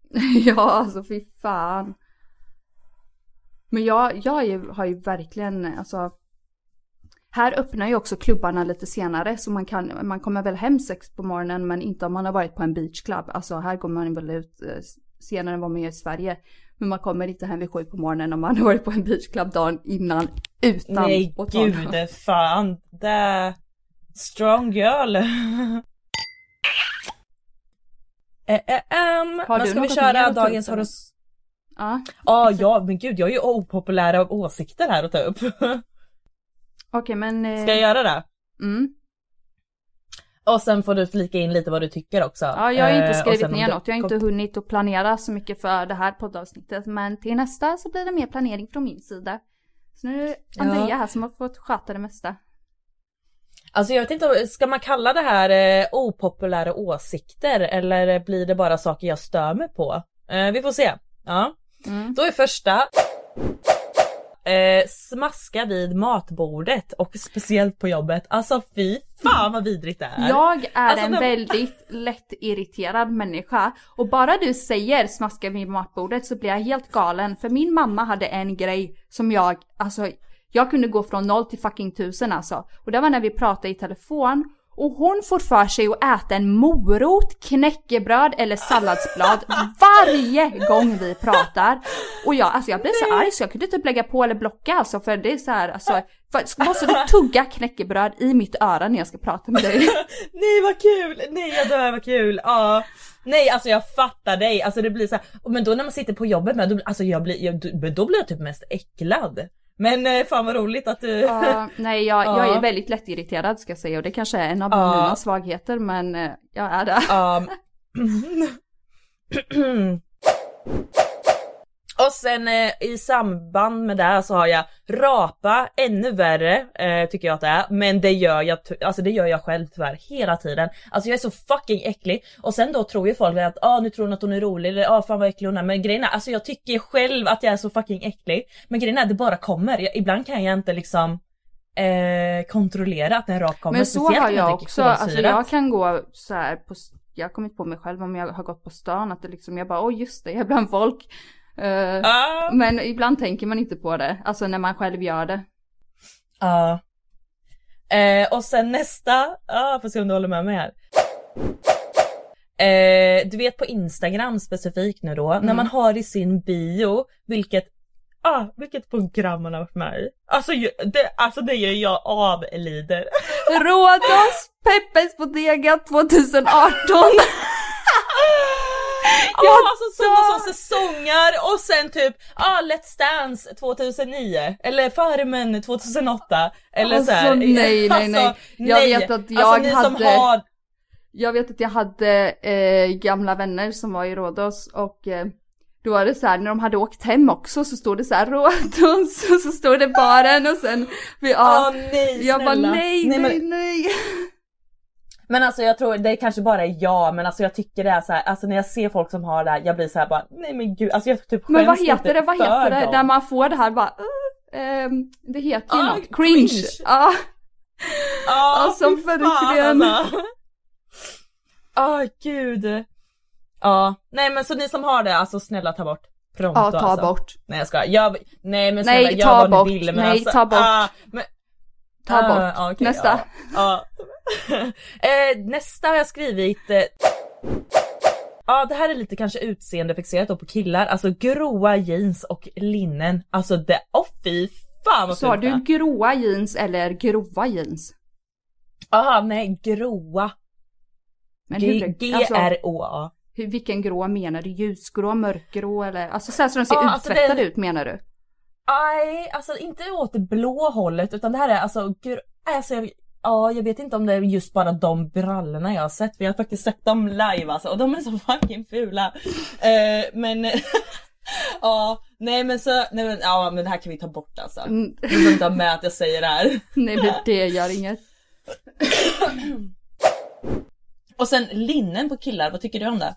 [laughs] ja, alltså fy fan. Men jag, jag har ju verkligen, alltså. Här öppnar ju också klubbarna lite senare så man kan, man kommer väl hem sex på morgonen men inte om man har varit på en beachclub. Alltså här går man väl ut eh, senare än vad man gör i Sverige. Men man kommer inte hem vid sju på morgonen om man har varit på en beachclub dagen innan utan nej gud fan. Det... Strong girl. [laughs] eh, eh, um, Har men ska vi köra dagens horos... Ja, Ja, ja, men gud jag har ju opopulära åsikter här att ta upp. [laughs] okej men. eh, Ska jag göra det? Mm. Och sen får du flika in lite vad du tycker också. Ja, jag har inte Eh, skrivit ner du- något. Jag har inte hunnit att planera så mycket för det här poddavsnittet. Men till nästa så blir det mer planering från min sida. Så nu är det Andrea Ja. här som har fått sköta det mesta. Alltså jag vet inte, ska man kalla det här eh, opopulära åsikter eller blir det bara saker jag stör mig på? Eh, vi får se. Ja. Mm. Då är första eh, smaska vid matbordet och speciellt på jobbet. Alltså fy fan vad vidrigt det är. Jag är Alltså, en när- väldigt lätt irriterad människa. Och bara du säger smaska vid matbordet så blir jag helt galen. För min mamma hade en grej som jag, alltså jag kunde gå från noll till fucking tusen alltså. Och det var när vi pratade i telefon. Och hon får för sig att äta en morot, knäckebröd eller salladsblad [laughs] varje gång vi pratar. Och jag, alltså jag blev så arg så jag kunde typ lägga på eller blocka alltså för det är så här, alltså, för, måste du tugga knäckebröd i mitt öra när jag ska prata med dig? [laughs] Nej vad kul! Nej jag dör vad kul! Ja. Nej alltså jag fattar dig, alltså det blir så här, men då när man sitter på jobbet med, då, alltså jag blir, jag, då blir jag typ mest äcklad. Men eh, fan vad roligt att du... Ja, nej, jag, jag Ja. är väldigt lättirriterad ska jag säga och det kanske är en av Ja. mina svagheter men eh, jag är det. [clears throat] [clears throat] [clears throat] Och sen eh, i samband med det så har jag rapa, ännu värre eh, tycker jag att det är. Men det gör jag, alltså det gör jag själv tyvärr hela tiden. Alltså jag är så fucking äcklig. Och sen då tror ju folk att ah, nu tror hon att hon är rolig eller ah, fan vad äcklig hon är. Men grejen är, alltså jag tycker själv att jag är så fucking äcklig. Men grejen är det bara kommer. Jag, ibland kan jag inte liksom eh, kontrollera att en rap kommer. Men så har jag också, alltså jag kan gå så här på, jag har kommit på mig själv om jag har gått på stan att det liksom, jag bara åh just det, jag är bland folk. Eh, Ah. Men ibland tänker man inte på det, alltså när man själv gör det. Ja. Eh, och sen nästa, ah, får se om du håller med mig här. Eh, du vet på Instagram specifikt nu då, när man har i sin bio vilket, ah, vilket program man har varit med i. Alltså, det, alltså det gör jag avlider. Rhodos Peppes Bodega 2018! [laughs] Ja alltså sådana som säsonger och sen typ ah, Let's Dance 2009 eller Farmen 2008 eller Alltså, så här. nej, nej, [laughs] nej. Alltså, Jag nej. vet att jag alltså, ni som hade- har Jag vet att jag hade eh, gamla vänner som var i Rhodos och eh, då var det så här när de hade åkt hem också så stod det så här Rhodos [laughs] och så stod det baren och sen vi, ja, Åh nej jag bara snälla. nej, nej, men, nej. [laughs] men alltså jag tror det kanske bara är jag men alltså jag tycker det är så här, alltså när jag ser folk som har det här jag blir så här bara nej men gud alltså jag typ Men vad heter det, vad heter det? dem. Där man får det här bara, uh, ehm, det heter ju Ah, något, cringe. cringe. Ja, Ja, [laughs] Alltså, fy fan, verkligen. alltså. Åh [laughs] gud. Ja, nej men så ni som har det, alltså snälla ta bort. Pronto ja ta alltså. bort. Nej jag ska. Jag, nej men Nej, snälla ta gör vad bort. ni vill men Nej, alltså, ta bort. Ah, men, Ta ah, bort. ah, okej, Nästa. Ja, ja. [laughs] eh, nästa har jag skrivit eh, Ja det här är lite kanske utseendefixerat då på killar, alltså gråa jeans och linnen. Alltså det, åh oh, fy fan vad Sa du gråa jeans eller grova jeans? Aha, nej gråa. Alltså, G-R-O-A. Hur, vilken grå menar du? Ljusgrå, mörkgrå eller? Alltså så här så de ser alltså uttvättade det- ut menar du? Nej, alltså inte åt det blå hållet utan det här är alltså, gr- alltså jag, ja jag vet inte om det är just bara de brallorna jag har sett för jag har faktiskt sett dem live alltså och de är så fucking fula. Eh, men [laughs] ja, nej men så, nej men ja men det här kan vi ta bort alltså. Mm. Du behöver inte ha med att jag säger det här. [laughs] Nej men det gör inget. [clears throat] Och sen linnen på killar, vad tycker du om det?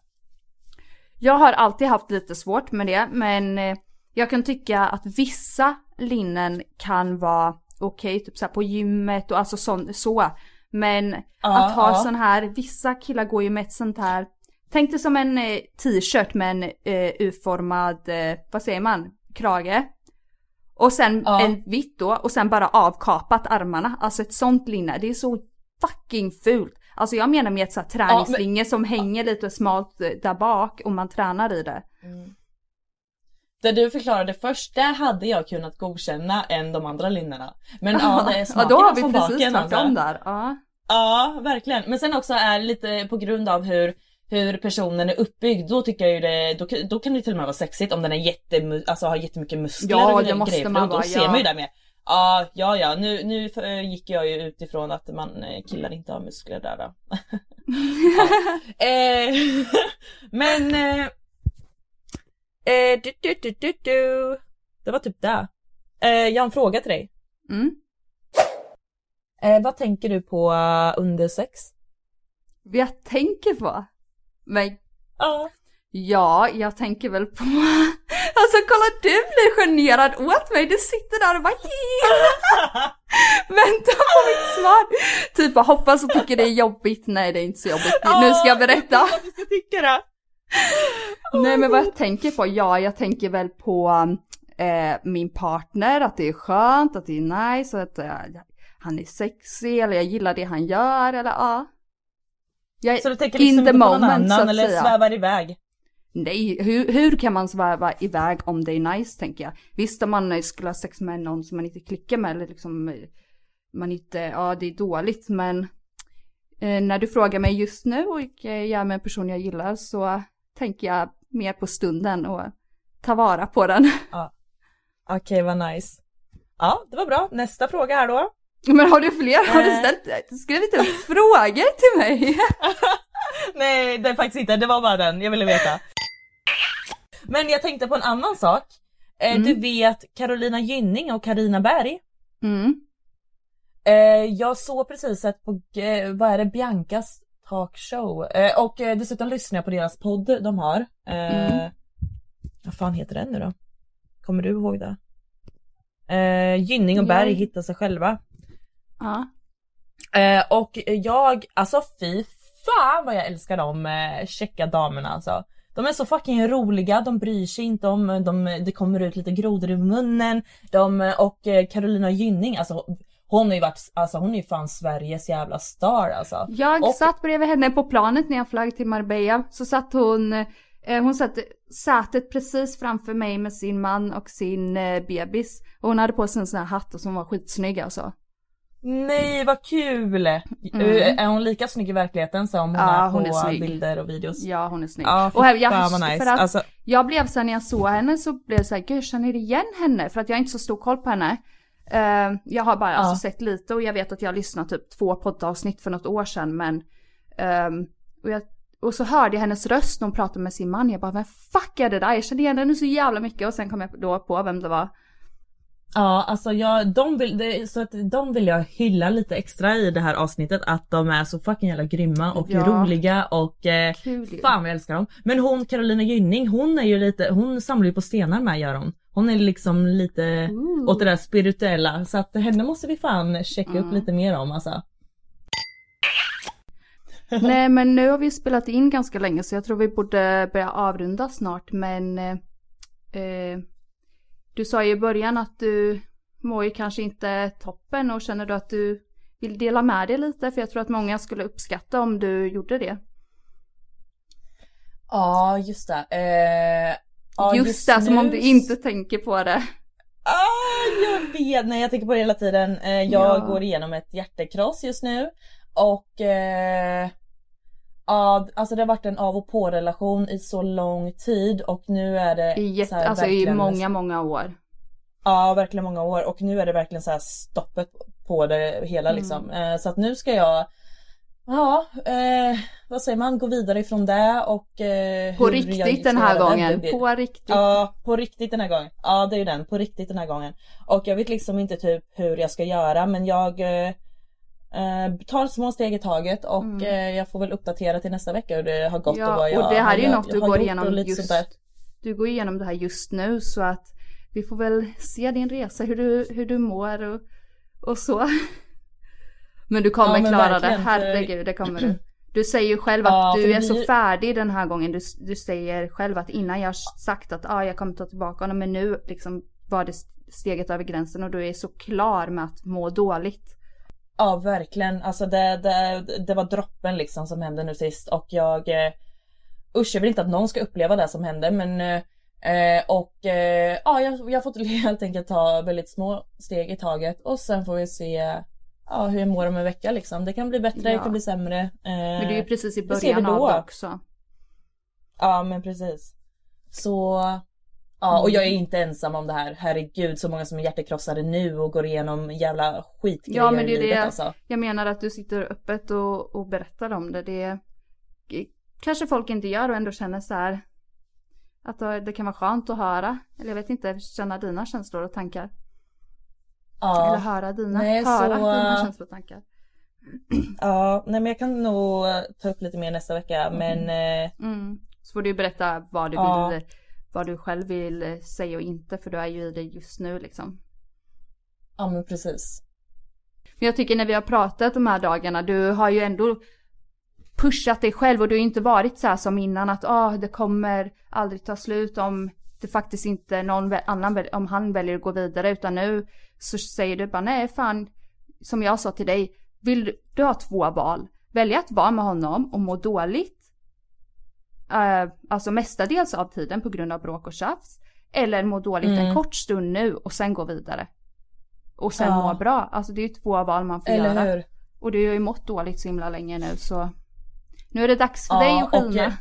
Jag har alltid haft lite svårt med det men eh, jag kan tycka att vissa linnen kan vara okej, typ så på gymmet och alltså sån, så. Men Ja, att ha ja. sån här, vissa killar går ju med ett sånt här, tänk dig som en eh, t-shirt med en eh, U-formad, eh, vad säger man, krage. Och sen Ja. en vitt då och sen bara avkapat armarna. Alltså ett sånt linne, det är så fucking fult. Alltså jag menar med ett så här träningslinge som hänger lite smalt eh, där bak och man tränar i det. Det du förklarade först, det hade jag kunnat godkänna än de andra linnena. Men ja, det är ja smaken då har vi precis tvärtom alltså. där. Ja. Ja, verkligen. Men sen också är lite på grund av hur, hur personen är uppbyggd, då tycker jag ju det, då, då kan det till och med vara sexigt om den är jätte, alltså har jättemycket muskler Ja, och det måste grejer, man då, då ser ja. man ju det med. Ja, ja, ja, nu, nu eh, gick jag ju utifrån att man eh, killar inte har muskler där då. [laughs] ja. eh, [laughs] men... Eh, eh, du, du, du, du, du. Det var typ det. Eh, jag har en fråga till dig. Mm. Eh, vad tänker du på eh, under sex? Vad jag tänker på? Men Ja. ja, jag tänker väl på... [laughs] Alltså kolla du blir generad åt mig, du sitter där och bara Vänta på mitt svar! Typ bara hoppas och tycker det är jobbigt, nej det är inte så jobbigt, nu ska jag berätta. Du ska tycka det. Nej men vad jag tänker på, ja jag tänker väl på eh, min partner, att det är skönt, att det är nice, att eh, han är sexig eller jag gillar det han gör eller ja. Jag är Så du tänker in liksom the inte på någon moment annan eller säga. svävar iväg? Nej, hur, hur kan man sväva iväg om det är nice tänker jag. Visst om man eh, skulle ha sex med någon som man inte klickar med eller liksom eh, man inte, ja det är dåligt men eh, när du frågar mig just nu och eh, jag är med en person jag gillar så tänker jag mer på stunden och ta vara på den. [laughs] Okej, vad nice. Ja, det var bra. Nästa fråga här då. Men har du fler? Har du Eh. ställt, skrivit upp frågor till mig? [laughs] Nej, det är faktiskt inte. Det var bara den. Jag ville veta. Men jag tänkte på en annan sak. Eh, Mm. Du vet Carolina Gynning och Karina Berg. Mm. Eh, jag såg precis ett på, vad är det, Biancas talkshow. Eh, och eh, dessutom lyssnar jag på deras podd de har. Eh, Mm. Vad fan heter den nu då? Kommer du ihåg det? Eh, Gynning och Berg Jag- hittar sig själva. Ja. Eh, och jag, alltså fy fan vad jag älskar de eh, checka damerna alltså. De är så fucking roliga, de bryr sig inte om, de, det kommer ut lite grodor i munnen. De, och eh, Carolina Gynning, alltså hon har ju varit, alltså hon är ju fan Sveriges jävla star alltså. Jag Och- satt bredvid henne på planet när jag flög till Marbella. Så satt hon, eh, hon satt sätet precis framför mig med sin man och sin eh, bebis. Och hon hade på sig en sån här hatt och som var skitsnygg alltså. Nej vad kul! Eh, Är hon lika snygg i verkligheten som hon Mm. Ja, är på hon är snygg. bilder och videos? Ja hon är snygg. Ja, och jag, fan vad nice. för att Alltså- jag blev så här, när jag såg henne så blev jag så här, gud jag känner igen henne. För att jag har inte så stor koll på henne. Eh, jag har bara alltså sett lite och jag vet att jag lyssnade typ två poddavsnitt för något år sedan men ehm, och, jag, och så hörde jag hennes röst när hon pratade med sin man. Jag bara, vem fuck är det där? Jag kände igen henne så jävla mycket och sen kom jag då på vem det var. Ja, alltså jag, de vill, det, så att de vill jag hylla lite extra i det här avsnittet att de är så fucking jävla grymma och Ja. roliga och eh, Kul fan jag älskar dem. Men hon Carolina Gynning, hon är ju lite, hon samlar ju på stenar med gör hon. Hon är liksom lite Ooh. åt det där spirituella så att henne måste vi fan checka Mm. upp lite mer om alltså. [laughs] Nej men nu har vi spelat in ganska länge så jag tror vi borde börja avrunda snart men eh, eh, Du sa ju i början att du mår ju kanske inte toppen och känner du att du vill dela med dig lite för jag tror att många skulle uppskatta om du gjorde det. Ja, just det. Eh, ja, just, det, som om du inte tänker på det. Ah, jag vet, nej jag tänker på det hela tiden. Eh, jag Ja. går igenom ett hjärtekross just nu. Och eh, alltså det har varit en av och på relation i så lång tid och nu är det I, jätte, här alltså i många, många år. Ja, verkligen många år och nu är det verkligen så här stoppet på det hela Mm. liksom. Eh, så att nu ska jag Ja, eh, vad säger man, gå vidare ifrån det och eh, På riktigt jag den här gången. Det På riktigt. Ja, på riktigt den här gången. Ja, det är ju den. På riktigt den här gången. Och jag vet liksom inte typ hur jag ska göra men jag eh, eh, tar små steg i taget och Mm. eh, jag får väl uppdatera till nästa vecka hur det har gått Ja, och vad jag och det här är ju något du har går igenom just, du går igenom det här just nu så att vi får väl se din resa, hur du, hur du mår och, och så. Men du kommer Ja, men klara det, herregud det kommer du. Du säger ju själv att Ja, du är så blir- färdig den här gången. Du, du säger själv att innan jag sagt att ah, jag kommer ta tillbaka honom men nu liksom var det steget över gränsen och du är så klar med att må dåligt. Ja verkligen, alltså det, det, det var droppen liksom som hände nu sist och jag eh, Usch jag vill inte att någon ska uppleva det som hände men eh, och eh, ja jag, jag har fått [laughs] helt enkelt ta väldigt små steg i taget och sen får vi se ja, hur jag mår om en vecka liksom. Det kan bli bättre, det Ja. kan bli sämre. Eh, Men du är ju precis i det början av det också. Ja men precis. Så Ja och jag är inte ensam om det här. Herregud så många som är hjärtekrossade nu och går igenom jävla skitgrejer Ja men det i är livet det alltså. jag menar att du sitter öppet och, och berättar om det. Det kanske folk inte gör och ändå känner så här att det det kan vara skönt att höra. Eller jag vet inte, känna dina känslor och tankar. Ja. Eller höra dina, Nej, höra så- dina känslor och tankar. [clears throat] Ja, nej men jag kan nog ta upp lite mer nästa vecka men eh, Mm. Så får du berätta vad du Ja. vill, vad du själv vill eh, säga och inte för du är ju i det just nu liksom. ja men precis. Men jag tycker när vi har pratat de här dagarna, du har ju ändå pushat dig själv och du har ju inte varit så här som innan att ah, det kommer aldrig ta slut om det faktiskt inte någon annan, om han väljer att gå vidare utan nu så säger du bara nej fan, som jag sa till dig, vill du, har två val. Välja att vara med honom och må dåligt, eh, alltså mestadels av tiden på grund av bråk och tjafs, eller må dåligt en Mm. kort stund nu och sen gå vidare. Och sen Ja. må bra. Alltså det är ju två val man får Eller göra. hur? Och du har ju mått dåligt så himla länge nu så nu är det dags för Ja, dig att och, skina.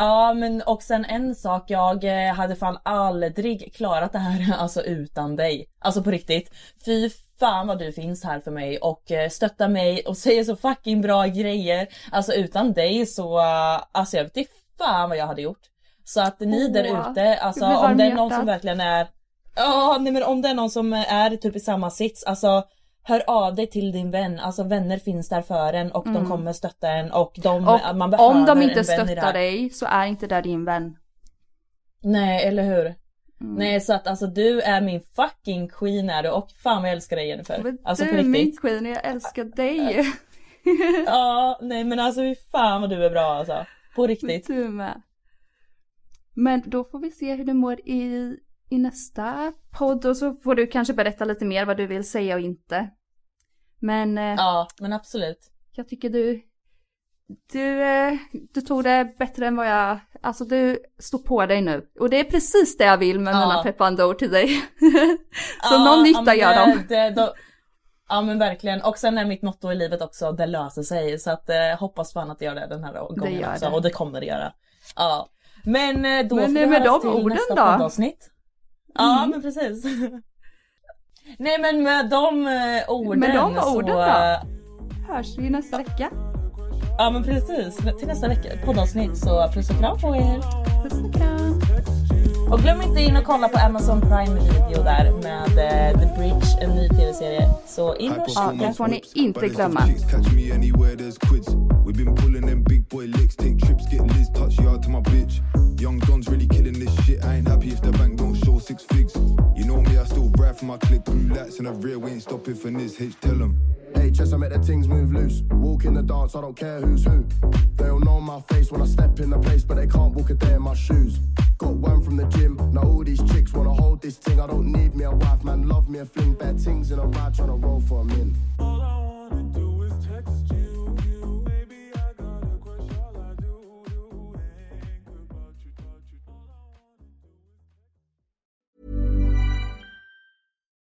Ja men och sen en sak, jag eh, hade fan aldrig klarat det här [laughs] alltså utan dig. Alltså på riktigt. Fy fan vad du finns här för mig och eh, stöttar mig och [laughs] säger så fucking bra grejer. Alltså utan dig så, eh, alltså jag vet inte fan vad jag hade gjort. Så att ni Åh, där ute, alltså om det är någon som verkligen är Ja nej men om det är någon som är typ i samma sits, alltså Hör av dig till din vän, alltså vänner finns där för en och de kommer stötta en och de, Och man behöver om de inte stöttar dig så är inte det din vän. Nej, eller hur? Mm. Nej, så att alltså du är min fucking queen är du och fan vad jag älskar dig Jennifer. Men Alltså du är min queen och jag älskar dig. [laughs] Ja, nej men alltså fy fan vad du är bra alltså. På riktigt. Du med. Men då får vi se hur du mår i, i nästa podd och så får du kanske berätta lite mer vad du vill säga och inte. Men eh, Ja, men absolut. jag tycker du, du, eh, du tog det bättre än vad jag, alltså du stod på dig nu. Och det är precis det jag vill med Ja. mina peppande ord till dig. [laughs] så Ja, någon nytta men gör det- de. Det, då, ja men verkligen. Och sen är mitt motto i livet också, det löser sig. Så att eh, hoppas fan att det gör det den här gången gör också. det. Och det kommer det göra. Ja. Men eh, då Men, får vi med höras de till orden nästa då? Poddavsnitt. Ja men precis. [laughs] Nej men med de eh, orden Med de orden så, då? Hörs vi nästa vecka. Ja men precis, till nästa vecka poddavsnitt så puss och kram på er. Puss och kram. Och glöm inte in och kolla på Amazon Prime video där med eh, The Bridge, en ny tv-serie. Så in och Ja, kika. det får ni inte glömma. Catch me anywhere there's quids. We've been pulling them big boy licks, take trips, get Liz, touch yard to my bitch. Young Don's really killing this bank six figs. You know me, I still ride for my click. Blue lights in the rear, we ain't stopping for this. H, tell 'em. Hey, chest, I make the things move loose. Walk in the dance, I don't care who's who. They'll know my face when I step in the place, but they can't walk a day in my shoes. Got one from the gym, now all these chicks wanna hold this thing. I don't need me a wife, man, love me a fling. Bad things in a ride, tryna roll for a min.